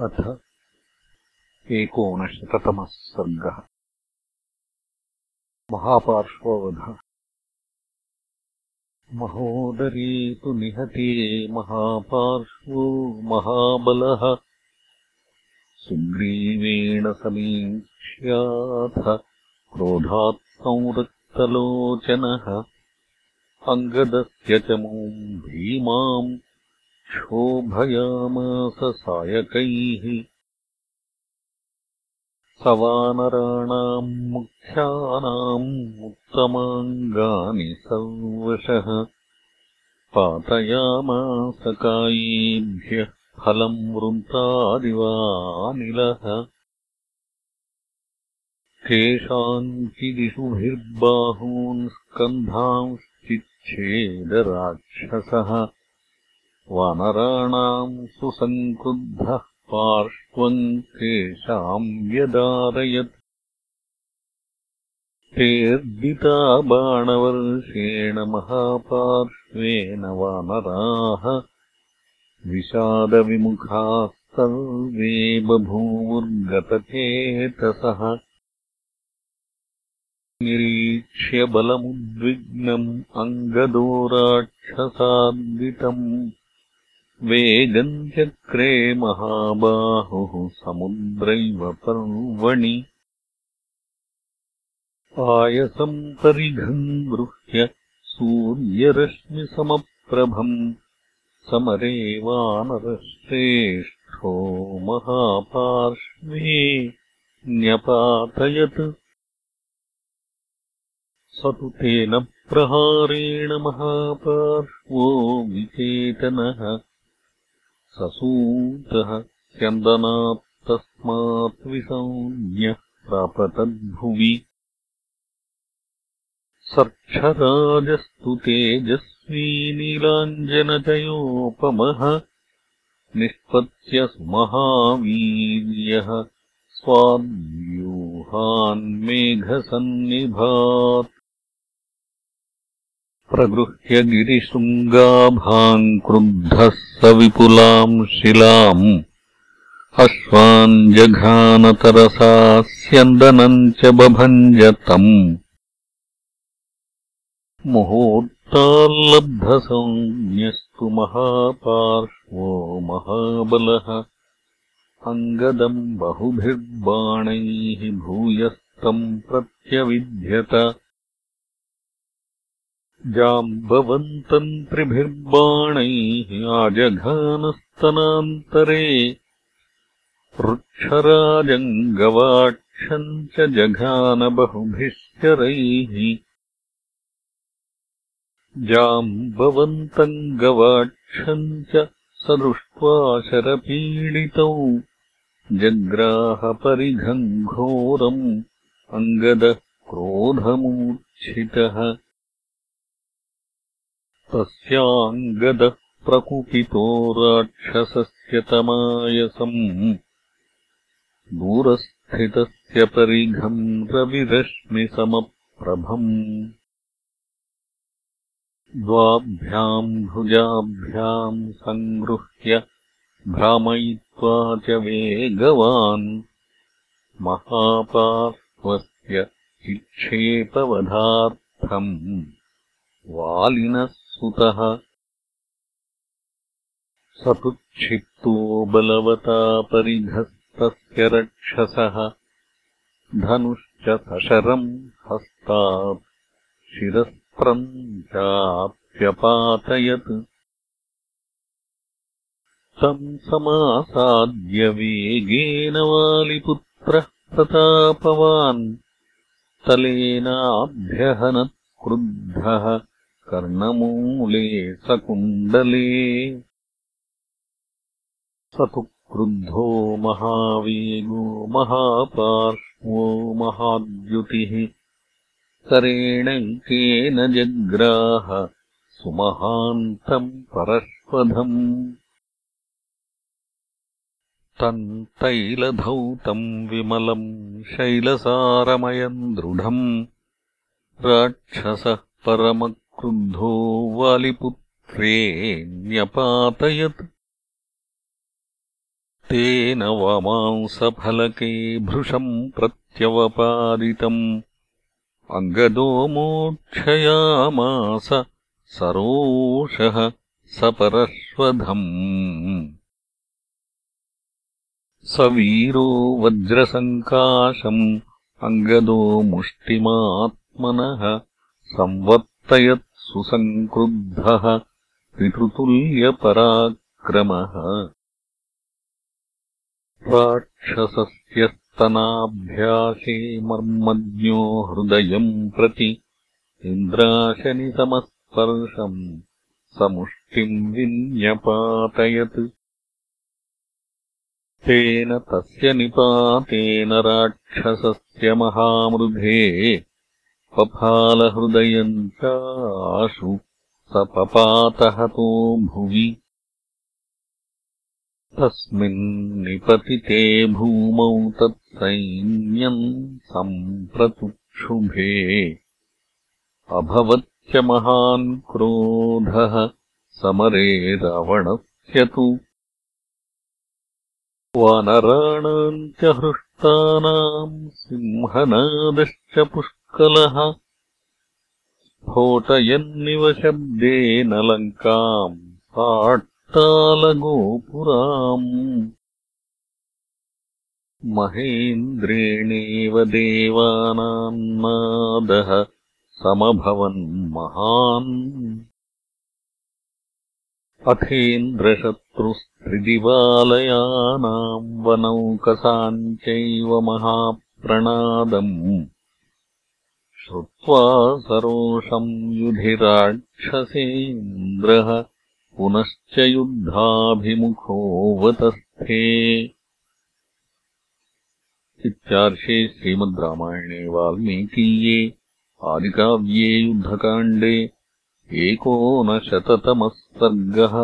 अथ एकोनशततमः सर्गः। महापार्श्ववध। महोदरे तु निहते महापार्श्वो महाबलः। सुग्रीवेण समीक्ष्याथ क्रोधात् संरक्तलोचनः अङ्गदस्य च मूम् भीमाम् क्षोभयामास सायकैः। सवानराणाम् मुख्यानाम् उत्तमाङ्गानि सर्वशः। पातयामासकायेभ्यः फलम् वृन्तादिवानिलः। केषाञ्चिदिषुभिर्बाहून् स्कन्धांश्चिच्छेदराक्षसः वानराणाम् सुसङ्क्रुद्धः पार्श्वम् तेषाम् व्यदारयत्। तेऽर्दिता बाणवर्षेण महापार्श्वेन वानराः। विषादविमुखाः सर्वे बभूवुर्गतचेतसः। निरीक्ष्य बलमुद्विग्नम् अङ्गदोराक्षसाद्वितम् वेगम् चक्रे महाबाहुः समुद्रैव पर्वणि। आयसम् परिघम् गृह्य सूर्यरश्मिसमप्रभम् समरे वानरश्रेष्ठो महापार्श्वे न्यपातयत्। स तु तेन प्रहारेण महापार्श्वो विचेतनः ससूतः स्यन्दनात्तस्मात् विसञ्ज्ञः प्रापतद्भुवि। सर्क्षराजस्तु तेजस्वी नीलाञ्जनचयोपमः निष्पत्य सुमहावीर्यः स्वाद्व्यूहान्मेघसन्निभात्। प्रगृह्य गिरिशृङ्गाभाम् क्रुद्धः स विपुलाम् शिलाम् जघानतरसा स्यन्दनम् च बभञ्जतम्। मुहूर्ताल्लब्धसंज्ञस्तु महापार्श्वो महाबलः। अङ्गदम् बहुभिर्बाणैः भूयस्तम् प्रत्यविध्यत जाम्बवन्तम् त्रिभिर्बाणैः आजघानस्तनान्तरे वृक्षराजम् गवाक्षम् च जघानबहुभिः शरैः जाम्बवन्तम् गवाक्षम् च स दृष्ट्वा शरपीडितौ जग्राहपरिघम् घोरम् अङ्गदः क्रोधमूर्च्छितः तस्याङ्गदः प्रकुपितो राक्षसस्य तमायसम् दूरस्थितस्य परिघम् रविरश्मिसमप्रभम् द्वाभ्याम् भुजाभ्याम् सङ्गृह्य भ्रामयित्वा च वेगवान्। महापार्श्वस्य चिक्षेपवधार्थम् वालिनः स तु क्षिप्तो बलवता परिघस्तस्य रक्षसः। धनुश्च सशरम् हस्तात् शिरस्त्रम् चाप्यपातयत् तम् समासाद्य वेगेन वालिपुत्रः प्रतापवान् तलेनाभ्यहनत् क्रुद्धः कर्णमूले सकुण्डले स तु क्रुद्धो महावेगो महापार्श्वो महाद्युतिः करेणैकेन जग्राह सुमहान्तम् परश्वधम् तम् तैलधौतम् विमलम् शैलसारमयम् दृढम् राक्षसः परम क्रुद्धो वालिपुत्रे न्यपातयत् तेन वामांसफलके भृशम् प्रत्यवपादितम्। अङ्गदो मोक्षयामास सरोषः सपरश्वधम्। स वीरो वज्रसङ्काशम् अङ्गदो मुष्टिमात्मनः संवर्तयत् सुसङ्क्रुद्धः पितृतुल्यपराक्रमः। राक्षसस्य स्तनाभ्यासे मर्मज्ञो हृदयम् प्रति इन्द्राशनिसमस्पर्शम् समुष्टिम् विन्यपातयत्। तेन तस्य निपातेन राक्षसस्य महामृधे पफालहृदयम् चाशु स पपातहतो भुवि तस्मिन्निपतिते भूमौ तत्सैन्यम् सम्प्रतुक्षुभे। अभवत्य महान् क्रोधः समरे रावणस्य तु वानराणाम् च हृष्टानाम् सिंहनादश्च पुष्कलः स्फोटयन्निव शब्देन लङ्काम् साट्टालगोपुराम् महेन्द्रेणेव देवानाम् नादः समभवन्महान् अथेन्द्रशत्रुस्त्रिदिवालयानाम् वनौकसाम् चैव महाप्रणादम् श्रुत्वा सरोषम् युधिराक्षसेन्द्रः पुनश्च युद्धाभिमुखोऽवतस्थे इत्यार्षे श्रीमद् रामायणे वाल्मीकीये आदिकाव्ये युद्धकाण्डे एकोनशततमः सर्गः